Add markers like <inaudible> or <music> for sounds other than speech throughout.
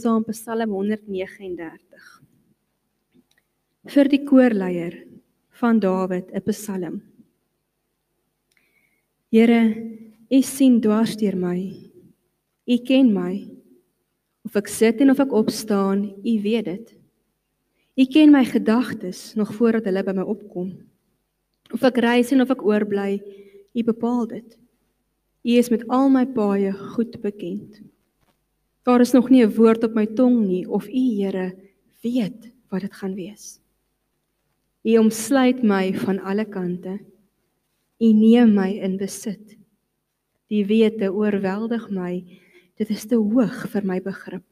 saam Psalm 139. Vir die koorleier van Dawid 'n Psalm. Here, U sien dwars deur my. U ken my. Of ek sit en of ek opstaan, U weet dit. U ken my gedagtes nog voordat hulle by my opkom. Of ek reis en of ek oorbly, U bepaal dit. U is met al my paaie goed bekend. Daar is nog nie 'n woord op my tong nie of U Here weet wat dit gaan wees. U omsluit my van alle kante. U neem my in besit. Die wete oorweldig my. Dit is te hoog vir my begrip.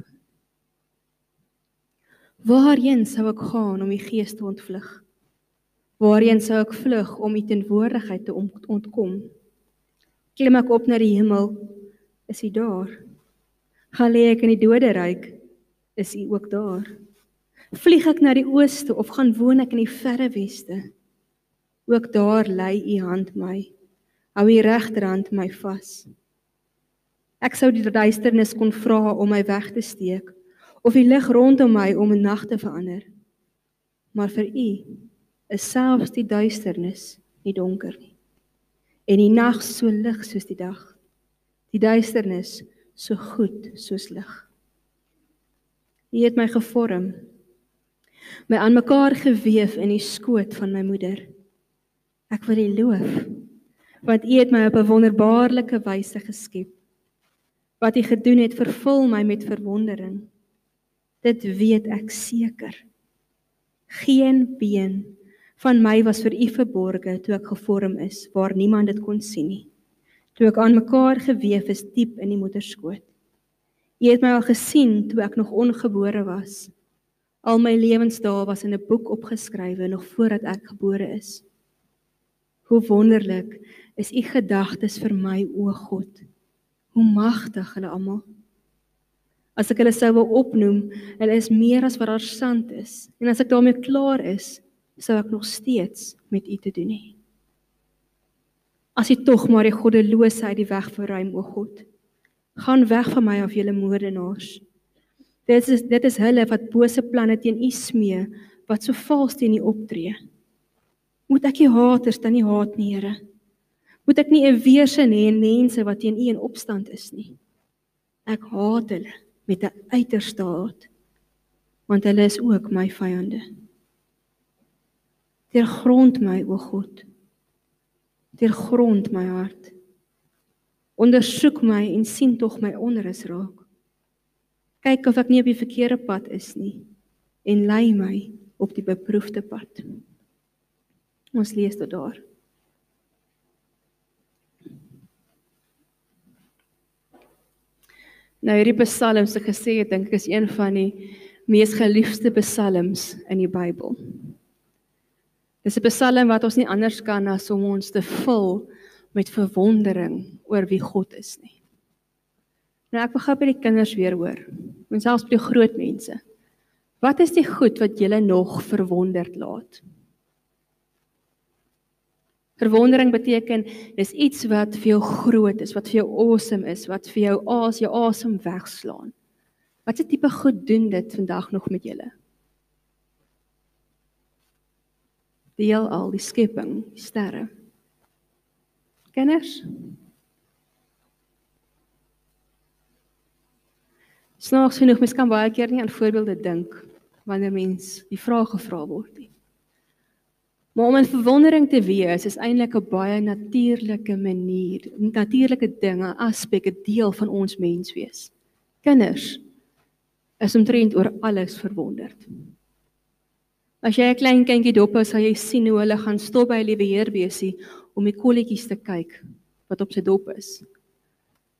Waarheen sou ek gaan om u gees te ontvlug? Waarheen sou ek vlug om u teenwoordigheid te ontkom? Klim ek op na die hemel, is u daar. Gaan lê ek in die doderyk, is u ook daar. Vlieg ek na die ooste of gaan woon ek in die verre weste? Ook daar lê u hand my. Hou u regterhand my vas. Ek sou die duisternis kon vra om my weg te steek of die lig rondom my om 'n nag te verander. Maar vir u is selfs die duisternis nie donker nie. En die nag so lig soos die dag. Die duisternis so goed soos lig. U het my gevorm, my aan mekaar gewewe in die skoot van my moeder. Ek wil U loof want U het my op 'n wonderbaarlike wyse geskep. Wat U gedoen het, vervul my met verwondering. Dit weet ek seker. Geen been van my was vir u verborge toe ek gevorm is waar niemand dit kon sien nie. Toe ek aan mekaar gewewe is diep in die moederskoot. U het my al gesien toe ek nog ongebore was. Al my lewensdae was in 'n boek opgeskrywe nog voordat ek gebore is. Hoe wonderlik is u gedagtes vir my o God. Hoe magtig hulle almal. As ek hulle sou wil opnoem, hulle is meer as wat daar sand is. En as ek daarmee klaar is, sou ek nog steeds met u te doen hê. As u tog maar die goddeloosheid die weg verruim o God. Gaan weg van my af julle moordenaars. Dit is dit is hulle wat bose planne teen u smee, wat so vals teen u optree. Moet ek u haters dan nie haat nie, Here? Moet ek nie 'n weersin hê en mense wat teen u in opstand is nie? Ek haat hulle met 'n uiterste haat want hulle is ook my vyande. Deur grond my o God. Deur grond my hart. Ondersoek my en sien tog my onrus raak. Kyk of ek nie op die verkeerde pad is nie en lei my op die beproefde pad. Ons lees tot daar. Nou hierdie psalms se gesê het dink ek is een van die mees geliefde psalms in die Bybel. Dis 'n psalm wat ons nie anders kan as om ons te vul met verwondering oor wie God is nie. Nou ek begin by die kinders weer hoor. En selfs by die groot mense. Wat is die goed wat julle nog verwonderd laat? Verwondering beteken dis iets wat vir jou groot is, wat vir jou awesome is, wat vir jou as jou asem wegslaan. Wat 'n tipe goed doen dit vandag nog met julle? Deel al die skepping, die sterre. Kenners? Snaaks genoeg, mens kan baie keer nie aan voorbeelde dink wanneer mens die vraag gevra word nie. Maar om in verwondering te wees is eintlik 'n baie natuurlike manier, natuurlike ding, 'n aspek, 'n deel van ons menswees. Kinders is omtrent oor alles verwonderd. As jy 'n klein kindjie dop hou, sal jy sien hoe hulle gaan stop by 'n liewe heerbesie om die kolletjies te kyk wat op sy dop is.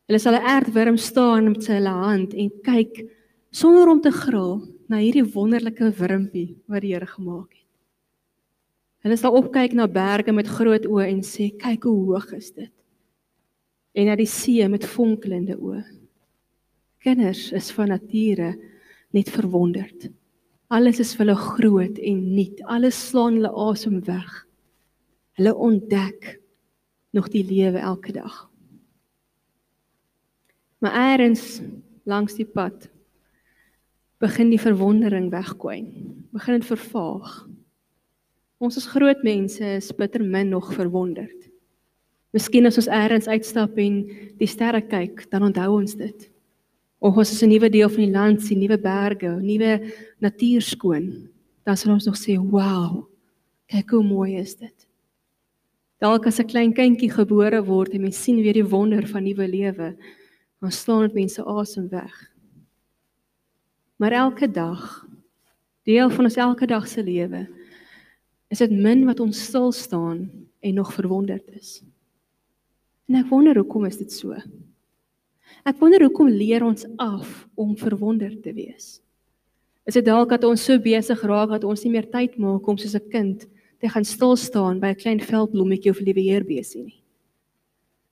Hulle sal 'n aardwurm staan met sy hand en kyk sonder om te gril na hierdie wonderlike wurmpie wat die Here gemaak het. Hulle sal opkyk na berge met groot oë en sê, "Kyk hoe hoog is dit." En na die see met fonkelende oë. Kinders is van nature net verwonderd. Alles is vir hulle groot en nuut. Alles slaan hulle asem weg. Hulle ontdek nog die lewe elke dag. Maar eers langs die pad begin die verwondering wegkwyn. Begin dit vervaag. Ons as groot mense is bitter min nog verwonderd. Miskien as ons eers uitstap en die sterre kyk, dan onthou ons dit. Of ons 'n nuwe deel van die land sien, nuwe berge, nuwe natuur skoon, dan sal ons nog sê, "Wow, kyk hoe mooi is dit." Dalk as 'n klein kindjie gebore word en mens sien weer die wonder van nuwe lewe, dan staan dit mense asem weg. Maar elke dag, deel van ons elke dag se lewe, is dit min wat ons stil staan en nog verwonderd is. En ek wonder hoekom is dit so? Ek wonder hoekom leer ons af om verwonderd te wees? Is dit dalk dat ons so besig raak dat ons nie meer tyd maak om soos 'n kind te gaan stil staan by 'n klein veldblommetjie of 'n liewe heerbesie nie?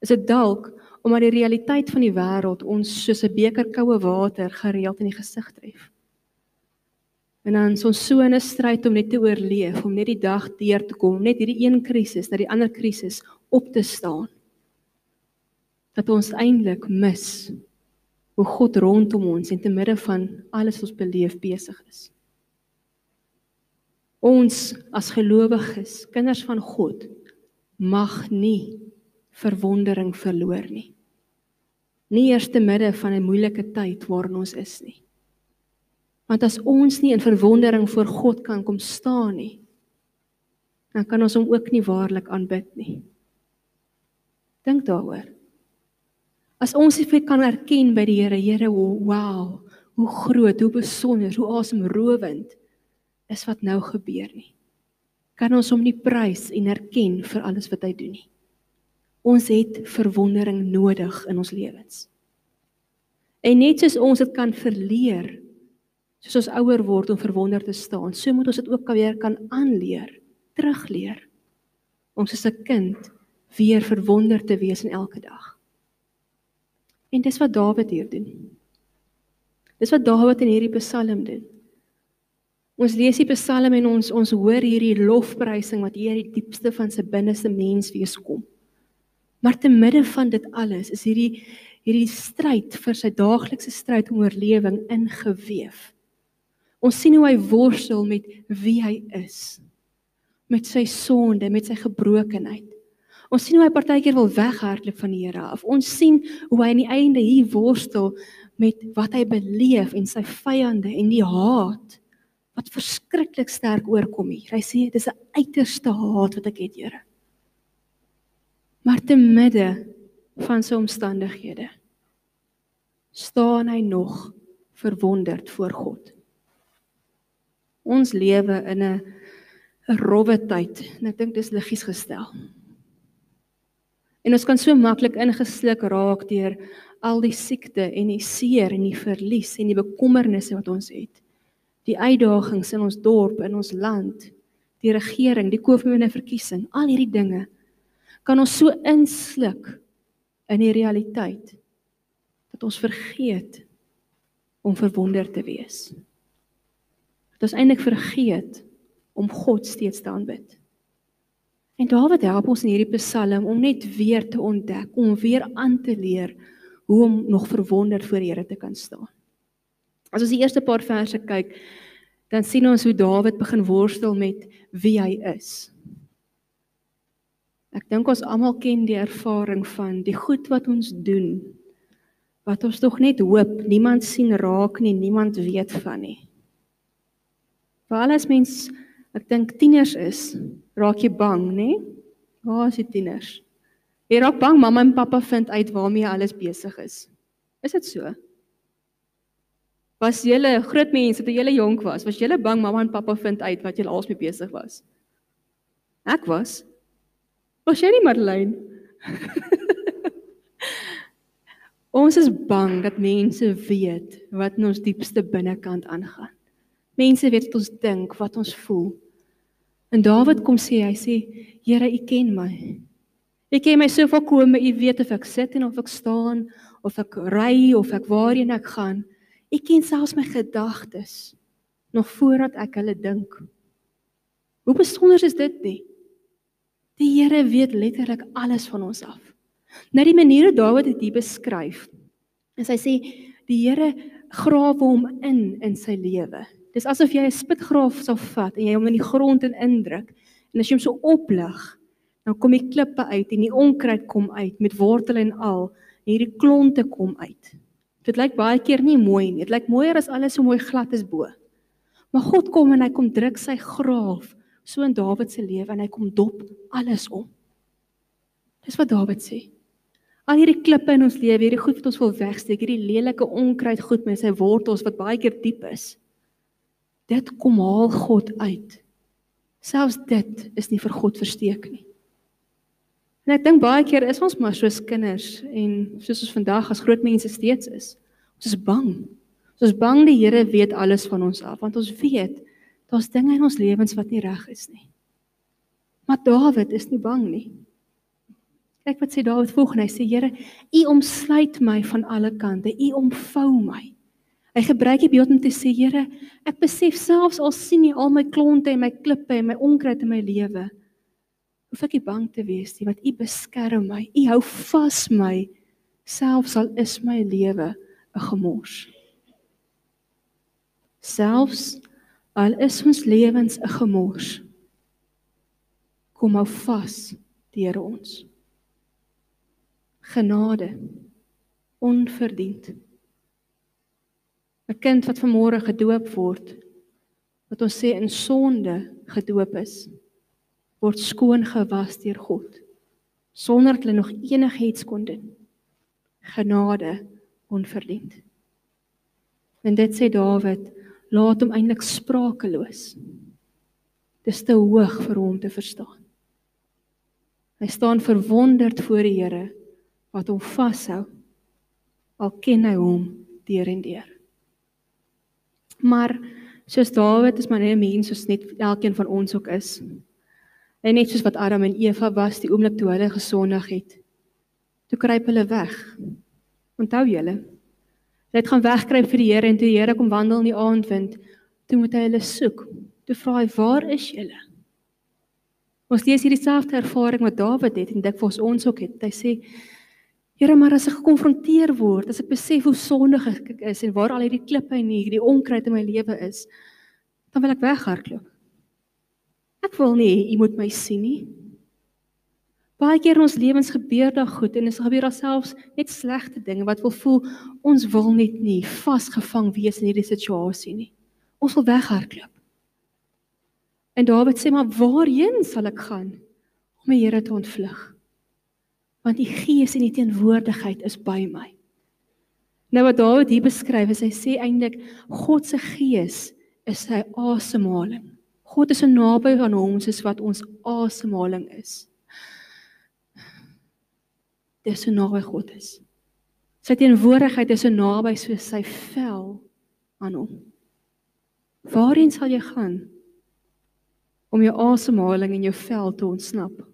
Is dit dalk omdat die realiteit van die wêreld ons soos 'n beker koue water gereeld in die gesig tref? En dan is ons so in 'n stryd om net te oorleef, om net die dag deur te kom, net hierdie een krisis na die ander krisis op te staan. Dat ons eintlik mis hoe God rondom ons en te midde van alles wat ons beleef besig is. Ons as gelowiges, kinders van God, mag nie verwondering verloor nie. Nie eers te midde van 'n moeilike tyd waarin ons is nie. Want as ons nie in verwondering voor God kan kom staan nie, dan kan ons hom ook nie waarlik aanbid nie. Dink daaroor. As ons dit kan erken by die Here, Here, wow, hoe groot, hoe besonder, hoe asemrowend is wat nou gebeur nie. Kan ons hom nie prys en erken vir alles wat hy doen nie. Ons het verwondering nodig in ons lewens. En net soos ons dit kan verleer soos ons ouer word om verwonder te staan, so moet ons dit ook weer kan aanleer, terugleer om soos 'n kind weer verwonder te wees in elke dag. En dis wat Dawid hier doen. Dis wat Dawid in hierdie Psalm doen. Ons lees die Psalm en ons ons hoor hierdie lofprysing wat hier die diepste van sy binneste mens wees kom. Maar te midde van dit alles is hierdie hierdie stryd vir sy daaglikse stryd om oorlewing ingeweef. Ons sien hoe hy worstel met wie hy is. Met sy sonde, met sy gebrokenheid. Ons sien hoe hy partykeer wil weghardloop van die Here af. Ons sien hoe hy aan die einde hier worstel met wat hy beleef en sy vyande en die haat wat verskriklik sterk oorkom hier. Hy sê dis 'n uiterste haat wat ek het, Here. Maar te midde van sy omstandighede staan hy nog verwonderd voor God ons lewe in 'n 'n rowwe tyd en ek dink dis liggies gestel. En ons kan so maklik ingesluk raak deur al die siekte en die seer en die verlies en die bekommernisse wat ons het. Die uitdagings in ons dorp, in ons land, die regering, die koopmene verkiesing, al hierdie dinge kan ons so insluk in die realiteit dat ons vergeet om verwonder te wees dat ons eintlik vergeet om God steeds te aanbid. En Dawid help ons in hierdie Psalm om net weer te ontdek, om weer aan te leer hoe om nog verwonderd voor die Here te kan staan. As ons die eerste paar verse kyk, dan sien ons hoe Dawid begin worstel met wie hy is. Ek dink ons almal ken die ervaring van die goed wat ons doen wat ons tog net hoop niemand sien raak nie, niemand weet van nie. Veral as mens ek dink tieners is, raak jy bang, nê? Waar is die tieners? Jy raak bang mamma en pappa vind uit waarmee jy alles besig is. Is dit so? Was julle groot mense toe julle jonk was, was julle bang mamma en pappa vind uit wat julle alsmee besig was? Ek was. Was jy nie Marlene? <laughs> ons is bang dat mense weet wat in ons diepste binnekant aangaan. Mense weet wat ons dink, wat ons voel. En Dawid kom sê, hy sê, Here, U ken my. U ken my so volkome, U weet of ek sit en of ek staan, of ek ry of ek waarheen ek gaan. U ken selfs my gedagtes nog voordat ek hulle dink. Hoe besonder is dit nie? Die Here weet letterlik alles van ons af. Nou die manier hoe Dawid dit beskryf, is hy sê die Here grawe hom in in sy lewe. Dis asof jy 'n spitgraaf sou vat en jy hom in die grond in indruk en as jy hom so oplig, dan kom die klippe uit en die onkruid kom uit met wortels en al en hierdie klonte kom uit. Dit lyk baie keer nie mooi nie. Dit lyk mooier as alles so mooi glad is bo. Maar God kom en hy kom druk sy graaf so in Dawid se lewe en hy kom dop alles om. Dis wat Dawid sê. Al hierdie klippe in ons lewe, hierdie goed wat ons wil wegsteek, hierdie lelike onkruid goed met sy wortels wat baie keer diep is. Dit kom haal God uit. Selfs dit is nie vir God versteek nie. En ek dink baie keer is ons maar soos kinders en soos ons vandag as groot mense steeds is. Ons is bang. Ons is bang die Here weet alles van ons af want ons weet daar's dinge in ons lewens wat nie reg is nie. Maar Dawid is nie bang nie. Kyk wat sê Dawid volgens hy sê Here, U omsluit my van alle kante. U omvou my. Hy gebruik die beeld om te sê Here, ek besef selfs al sien U al my klonte en my klippe en my onkruid in my lewe hoef ek nie bang te wees nie want u beskerm my. U hou vas my selfs al is my lewe 'n gemors. Selfs al is ons lewens 'n gemors. Kom hou vas deur ons. Genade onverdiend. 'n Kind wat vanmôre gedoop word wat ons sê in sonde gedoop is word skoon gewas deur God sonder dat hulle nog enigiets kon doen. Genade onverdiend. En dit sê Dawid, laat hom eintlik sprakeloos. Dis te hoog vir hom te verstaan. Hy staan verwonderd voor die Here wat hom vashou al ken hy hom deur en deur. Maar soos Dawid is maar net 'n mens soos net elkeen van ons ook is. En net soos wat Adam en Eva was die oomblik toe hulle gesondig het. Toe kruip hulle weg. Onthou julle? Hulle het gaan wegkruip vir die Here en toe die Here kom wandel in die aandwind, toe moet hy hulle soek. Toe vra hy: "Waar is julle?" Ons lees hierdie selfde ervaring wat Dawid het en dit vir ons ook het. Hy sê: "Here, maar as ek gekonfronteer word, as ek besef hoe sondig ek is en waar al hierdie klippe en hierdie onkruid in my lewe is, dan wil ek weghardloop." Ek wil nie u moet my sien nie. Baie keer in ons lewens gebeur daar goed en dit gebeur alselfs net slegte dinge wat wil voel ons wil net nie vasgevang wees in hierdie situasie nie. Ons wil weghardloop. En Dawid sê maar waarheen sal ek gaan om die Here te ontvlug? Want die gees en die teenwoordigheid is by my. Nou wat Dawid hier beskryf is hy sê eintlik God se gees is sy asemhaling. God is so naby aan ons soos wat ons asemhaling is. Dis so naby God is. Sy teenwoordigheid is so naby soos sy vel aan hom. Waarheen sal jy gaan om jou asemhaling en jou vel te ontsnap?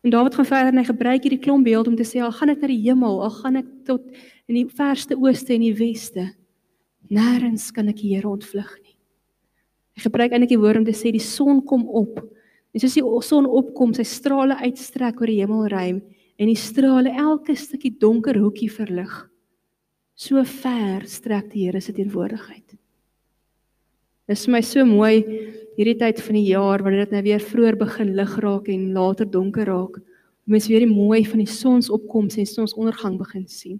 En Dawid gaan verder en hy gebruik hierdie klomp beeld om te sê al gaan ek na die hemel, al gaan ek tot in die verste ooste en die weste, nêrens kan ek die Here ontvlug nie. Hy gebruik eintlik die woord om te sê die son kom op. En soos die son opkom, sy strale uitstrek oor die hemelruim en die strale elke stukkie donker hoekie verlig. So ver strek die Here se teenwoordigheid. Dit is vir my so mooi hierdie tyd van die jaar wanneer dit nou weer vroeër begin lig raak en later donker raak. Mens weer die mooi van die sonsopkoms en sonsondergang begin sien.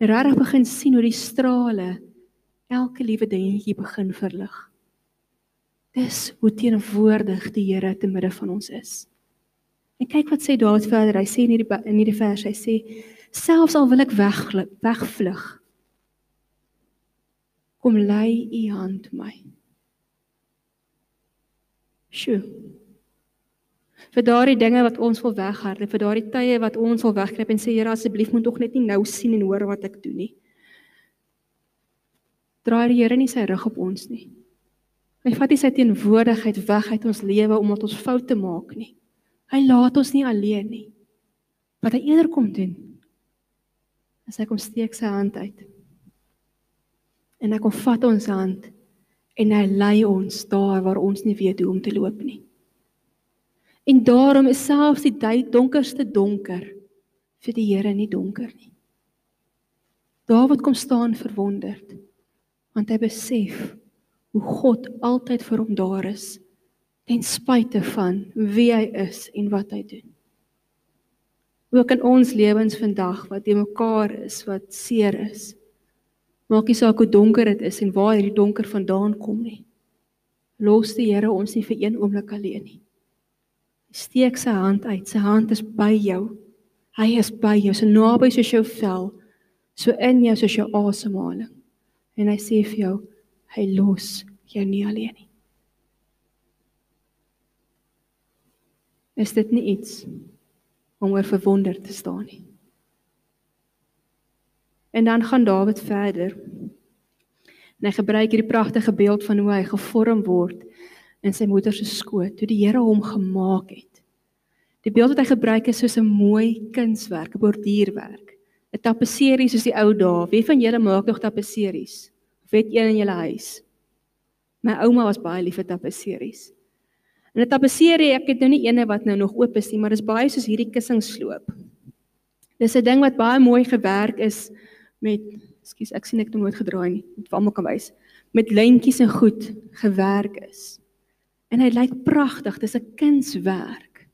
En regtig begin sien hoe die strale elke liewe dingetjie begin verlig. Dis hoe teenwoordig die Here te midde van ons is. En kyk wat sê Dawid verder. Hy sê in hierdie in hierdie vers, hy sê selfs al wil ek wegglip, wegvlug. Kom lei u hand my. Sjoe. Vir daardie dinge wat ons wil weghardloop, vir daardie tye wat ons wil wegkruip en sê Here asseblief moet tog net nie nou sien en hoor wat ek doen nie. Draai die Here nie sy rug op ons nie. Hy vat nie sy teenwoordigheid weg uit ons lewe omdat ons foute maak nie. Hy laat ons nie alleen nie. Wat hy eerder kom doen, is hy kom steek sy hand uit. En hy kom vat ons hand en hy lei ons daar waar ons nie weet hoe om te loop nie. En daarom is selfs die donkerste donker vir die Here nie donker nie. Dawid kom staan verwonderd want hy besef hoe God altyd vir hom daar is ten spyte van wie hy is en wat hy doen. Ook in ons lewens vandag wat te mekaar is, wat seer is. Maak nie saak hoe donker dit is en waar hierdie donker vandaan kom nie. Los die Here ons nie vir een oomblik alleen nie. Steek sy hand uit. Sy hand is by jou. Hy is by jou, so naby soos jou vel, so in jou soos jou asemhaling. En hy sê vir jou, hy los jou nie alleen nie. is dit nie iets om oor verwonder te staan nie. En dan gaan Dawid verder. En hy gebruik hierdie pragtige beeld van hoe hy gevorm word in sy moeder se skoot, toe die Here hom gemaak het. Die beeld wat hy gebruik is soos 'n mooi kunswerk, 'n borduurwerk, 'n tapisserie soos die ou dae. Wie van julle maak nog tapisseries? Het een in julle huis? My ouma was baie lief vir tapisseries. En 'n tapisserie, ek het nou nie eene wat nou nog oop is nie, maar dis baie soos hierdie kussingsloop. Dis 'n ding wat baie mooi gewerk is met, ekskuus, ek sien ek het nooit gedraai nie, met almal kan wys, met lyntjies en goed gewerk is. En hy lyk pragtig, dis 'n kunswerk.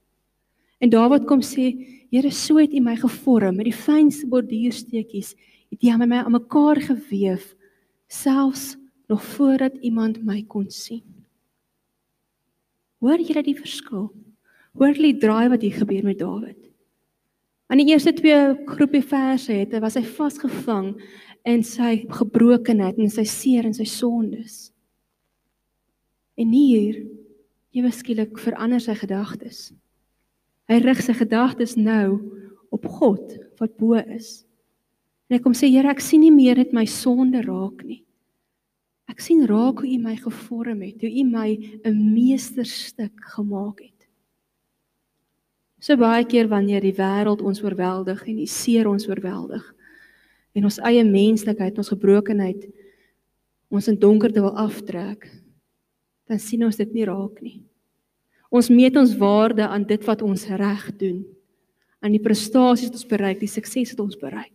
En Dawid kom sê, Here, so het U my gevorm met die fynste borduursteekies, het U my aan mekaar gewewe, selfs nog voordat iemand my kon sien. Hoor julle die verskil? Hoor die draai wat hier gebeur met Dawid? Aan die eerste twee groepie verse het hy was hy vasgevang in sy gebrokenheid en sy seer en sy sondes. En hier ewe skielik verander sy gedagtes. Hy rig sy gedagtes nou op God wat bo is. En hy kom sê Here, ek sien nie meer net my sonde raak nie. Ek sien raak hoe U my gevorm het, hoe U my 'n meesterstuk gemaak het. So baie keer wanneer die wêreld ons oorweldig en die seer ons oorweldig en ons eie menslikheid, ons gebrokenheid ons in donkerte wil aftrek, dan sien ons dit nie raak nie. Ons meet ons waarde aan dit wat ons reg doen, aan die prestasies wat ons bereik, die sukses wat ons bereik.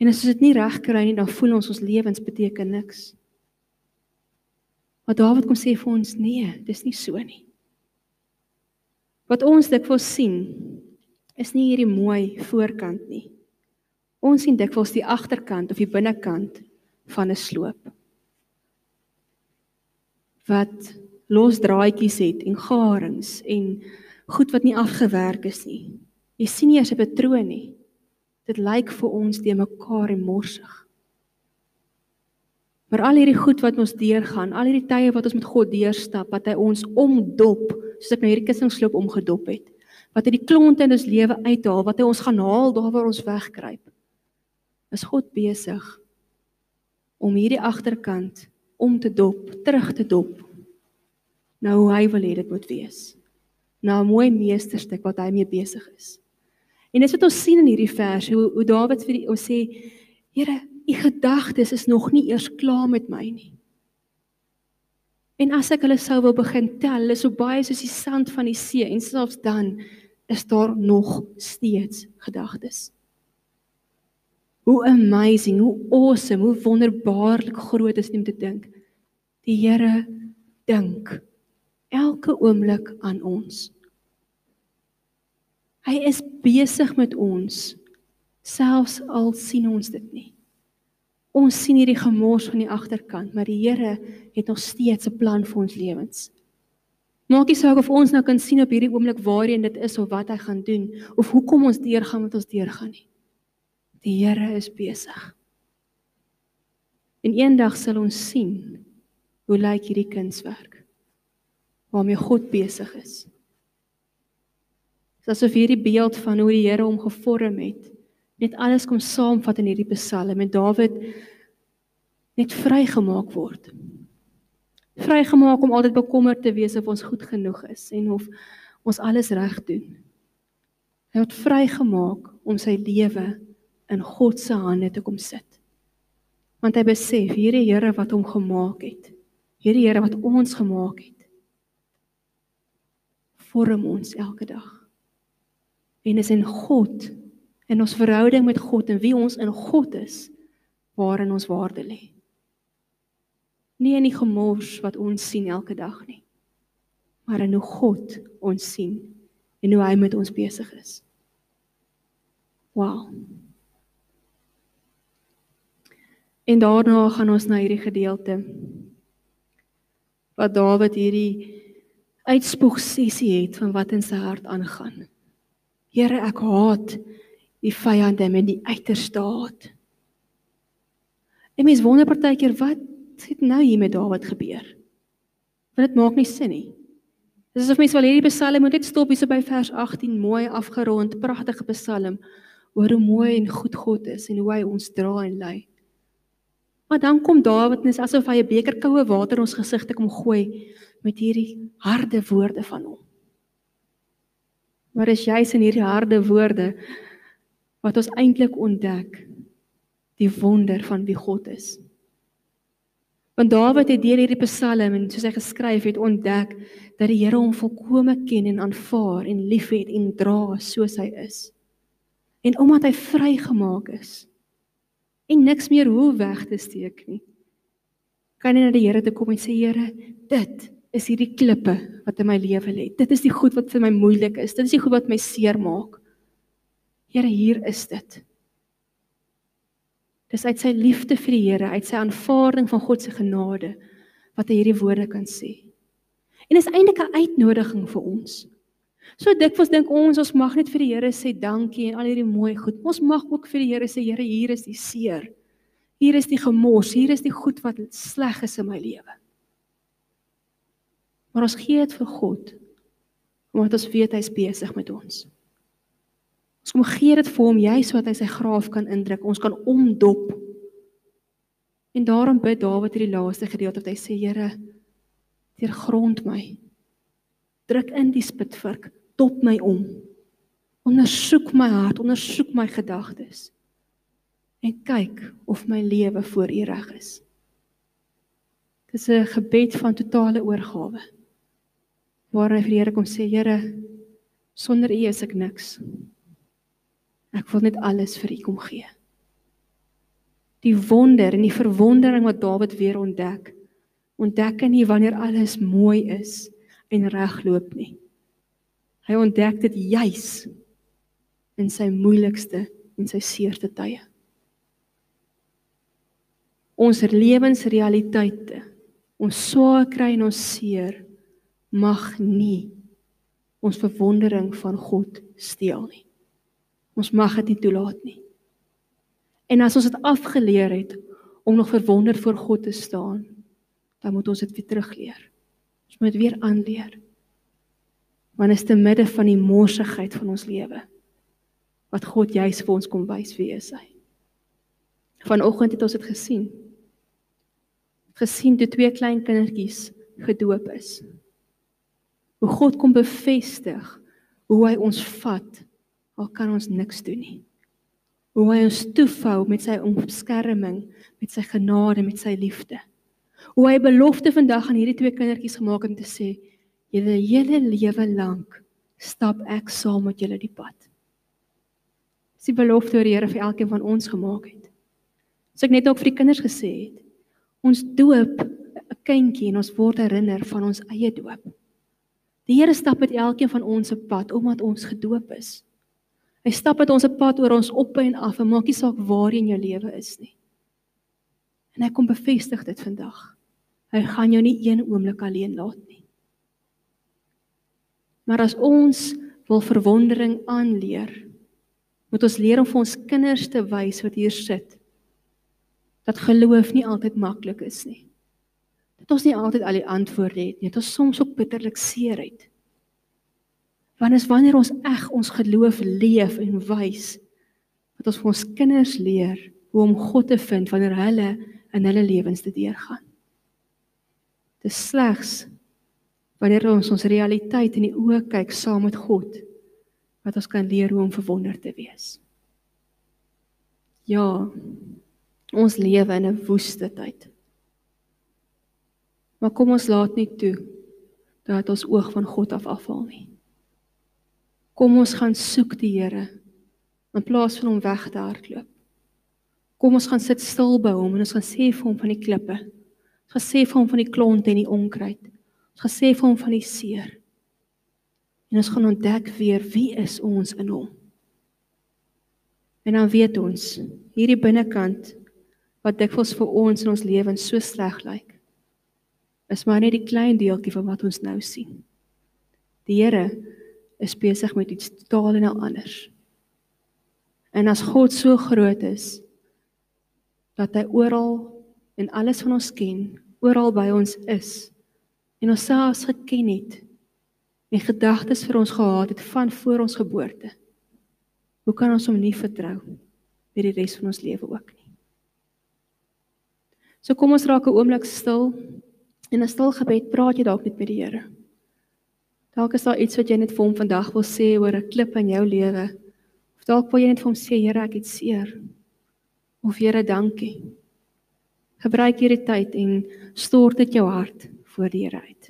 En as ons dit nie reg kry nie, dan voel ons ons lewens beteken niks. Maar Dawid kom sê vir ons nee, dis nie so nie. Wat ons dikwels sien is nie hierdie mooi voorkant nie. Ons sien dikwels die agterkant of die binnekant van 'n sloop. Wat los draadjies het en garings en goed wat nie afgewerk is nie. Jy sien nie as 'n patroon nie. Dit lyk vir ons te mekaar en morsig. Maar al hierdie goed wat ons deurgaan, al hierdie tye wat ons met God deurstap, wat hy ons omdop, soos ek nou hierdie kussingsloop omgedop het, wat hy die klonte in ons lewe uithaal, wat hy ons gaan haal daar waar ons wegkruip. Is God besig om hierdie agterkant om te dop, terug te dop. Nou hoe hy wil hê dit moet wees. Nou 'n mooi meesterstuk wat hy mee besig is. En dis wat ons sien in hierdie vers, hoe hoe Dawid vir die, ons sê, Here, u gedagtes is nog nie eers klaar met my nie. En as ek hulle sou wil begin tel, is so baie soos die sand van die see en selfs dan is daar nog steeds gedagtes. Hoe amazing, hoe awesome, hoe wonderbaarlik groot is om te dink. Die Here dink elke oomblik aan ons. Hy is besig met ons selfs al sien ons dit nie. Ons sien hierdie gemors van die agterkant, maar die Here het nog steeds 'n plan vir ons lewens. Maak nie saak of ons nou kan sien op hierdie oomblik waarheen dit is of wat hy gaan doen of hoekom ons deurgaan met ons deurgaan nie. Die Here is besig. En eendag sal ons sien hoe lyk hierdie kunswerk waarmee God besig is. Dit is asof hierdie beeld van hoe die Here hom gevorm het net alles kom saamvat in hierdie Psalm met Dawid net vrygemaak word. Vrygemaak om altyd bekommerd te wees of ons goed genoeg is en of ons alles reg doen. Hy word vrygemaak om sy lewe in God se hande te kom sit. Want hy besef hierdie Here wat hom gemaak het, hierdie Here wat ons gemaak het, vorm ons elke dag. En is in God in ons verhouding met God en wie ons in God is, waarin ons waarde lê. Nie in die gemors wat ons sien elke dag nie, maar in hoe God ons sien en hoe hy met ons besig is. Wow. En daarna gaan ons na hierdie gedeelte wat Dawid hierdie uitspoeg sessie het van wat in sy hart aangaan. Here, ek haat die vyande met die uiterste haat. En mens wonder partykeer wat het nou hier met Dawid gebeur? Want dit maak nie sin nie. Dis asof mens wel hierdie Psalm moet net stop hier so by vers 18 mooi afgerond, pragtige Psalm oor hoe mooi en goed God is en hoe hy ons dra en lei. Maar dan kom Dawid net asof hy 'n beker koue water in ons gesigte kom gooi met hierdie harde woorde van hom. Maar is juis in hierdie harde woorde wat ons eintlik ontdek die wonder van wie God is. Want Dawid het deur hierdie Psalm en soos hy geskryf het ontdek dat die Here hom volkome ken en aanvaar en liefhet en dra soos hy is. En omdat hy vrygemaak is en niks meer hoe weg te steek nie, kan hy na die Here toe kom en sê Here, dit is hierdie klippe wat in my lewe lê. Dit is die goed wat vir my moeilik is. Dit is die goed wat my seermaak. Here, hier is dit. Dis uit sy liefde vir die Here, uit sy aanvaarding van God se genade wat hy hierdie woorde kan sê. En dis eintlik 'n uitnodiging vir ons. So dikwels dink ons ons mag net vir die Here sê dankie en al hierdie mooi goed. Ons mag ook vir die Here sê Here, hier is die seer. Hier is die gemors, hier is die goed wat sleg is in my lewe. Maar ons gee dit vir God omdat ons weet hy's besig met ons. Ons kom gee dit vir hom jy sodat hy sy graaf kan indruk. Ons kan omdop. En daarom bid Dawid hierdie laaste gedeelte wat hy sê Here, deurgrond my. Druk in die spitvurk, dop my om. Ondersoek my hart, ondersoek my gedagtes. En kyk of my lewe voor U reg is. Dis 'n gebed van totale oorgawe. Waar hy vir die Here kom sê, Here, sonder U is ek niks. Ek wil net alles vir U kom gee. Die wonder en die verwondering wat Dawid weer ontdek. Ontdek nie wanneer alles mooi is en regloop nie. Hy ontdek dit juis in sy moeilikste en sy seerste tye. Ons lewensrealiteite, ons swaar kry en ons seer mag nie ons verwondering van God steel nie. Ons mag dit nie toelaat nie. En as ons dit afgeleer het om nog verwonder voor God te staan, dan moet ons dit weer terugleer. Ons moet weer aanleer. Want is te midde van die morsigheid van ons lewe wat God juis vir ons kom wys wie is hy. Vanoggend het ons dit gesien. Gesien toe twee klein kindertjies gedoop is. Hoe God kom bevestig hoe hy ons vat al kan ons niks doen nie. Hoe hy ons toefou met sy omskerming, met sy genade, met sy liefde. Hoe hy belofte vandag aan hierdie twee kindertjies gemaak het om te sê, julle hele lewe lank stap ek saam met julle die pad. Dis die belofte wat die Here vir elkeen van ons gemaak het. So ek net ook vir die kinders gesê het, ons doop 'n kindjie en ons word herinner van ons eie doop. Die Here stap met elkeen van ons se pad omdat ons gedoop is. Hy stap met ons 'n pad oor ons op en af en maak nie saak waar in jou lewe is nie. En hy kom bevestig dit vandag. Hy gaan jou nie een oomblik alleen laat nie. Maar as ons wil verwondering aanleer, moet ons leer om vir ons kinders te wys wat hier sit dat geloof nie altyd maklik is nie. Dat ons nie altyd al die antwoorde het nie. Dat ons soms ook bitterlik seer het. Want is wanneer ons eg ons geloof leef en wys wat ons vir ons kinders leer hoe om God te vind wanneer hulle in hulle lewens te deurgaan. Dit is slegs wanneer ons ons realiteit in die oë kyk saam met God wat ons kan leer hoe om verwonder te wees. Ja, ons lewe in 'n woeste tyd. Maar kom ons laat nie toe dat ons oog van God af afval nie. Kom ons gaan soek die Here in plaas van om weg te hardloop. Kom ons gaan sit stil by hom en ons gaan sê vir hom van die klippe. Ons gaan sê vir hom van die klonte en die onkruid. Ons gaan sê vir hom van die seer. En ons gaan ontdek weer wie is ons in hom. En dan weet ons hierdie binnekant wat dikwels vir ons in ons lewens so sleg lyk. Is maar net die klein deeltjie van wat ons nou sien. Die Here is besig met iets totaal en al anders. En as God so groot is dat hy oral en alles van ons ken, oral by ons is en ons selfs geken het en gedagtes vir ons gehad het van voor ons geboorte. Hoe kan ons hom nie vertrou vir die res van ons lewe ook nie? So kom ons raak 'n oomblik stil en 'n stil gebed praat jy dalk net met die Here. Dalk is daar iets wat jy net vir hom vandag wil sê oor 'n klip in jou lewe Of dalk wil jy net vir hom sê, Here, ek het seer. Of Here, dankie. Gebruik hierdie tyd en stort dit jou hart voor die Here uit.